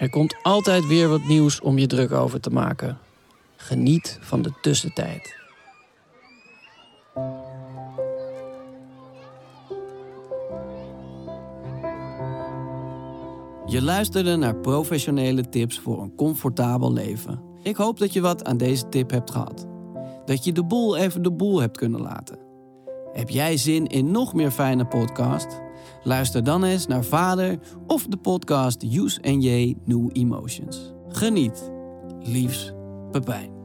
Er komt altijd weer wat nieuws om je druk over te maken. Geniet van de tussentijd. Je luisterde naar professionele tips voor een comfortabel leven. Ik hoop dat je wat aan deze tip hebt gehad. Dat je de boel even de boel hebt kunnen laten. Heb jij zin in nog meer fijne podcast? Luister dan eens naar Vader of de podcast Use and J New Emotions. Geniet. Liefs, Pepijn.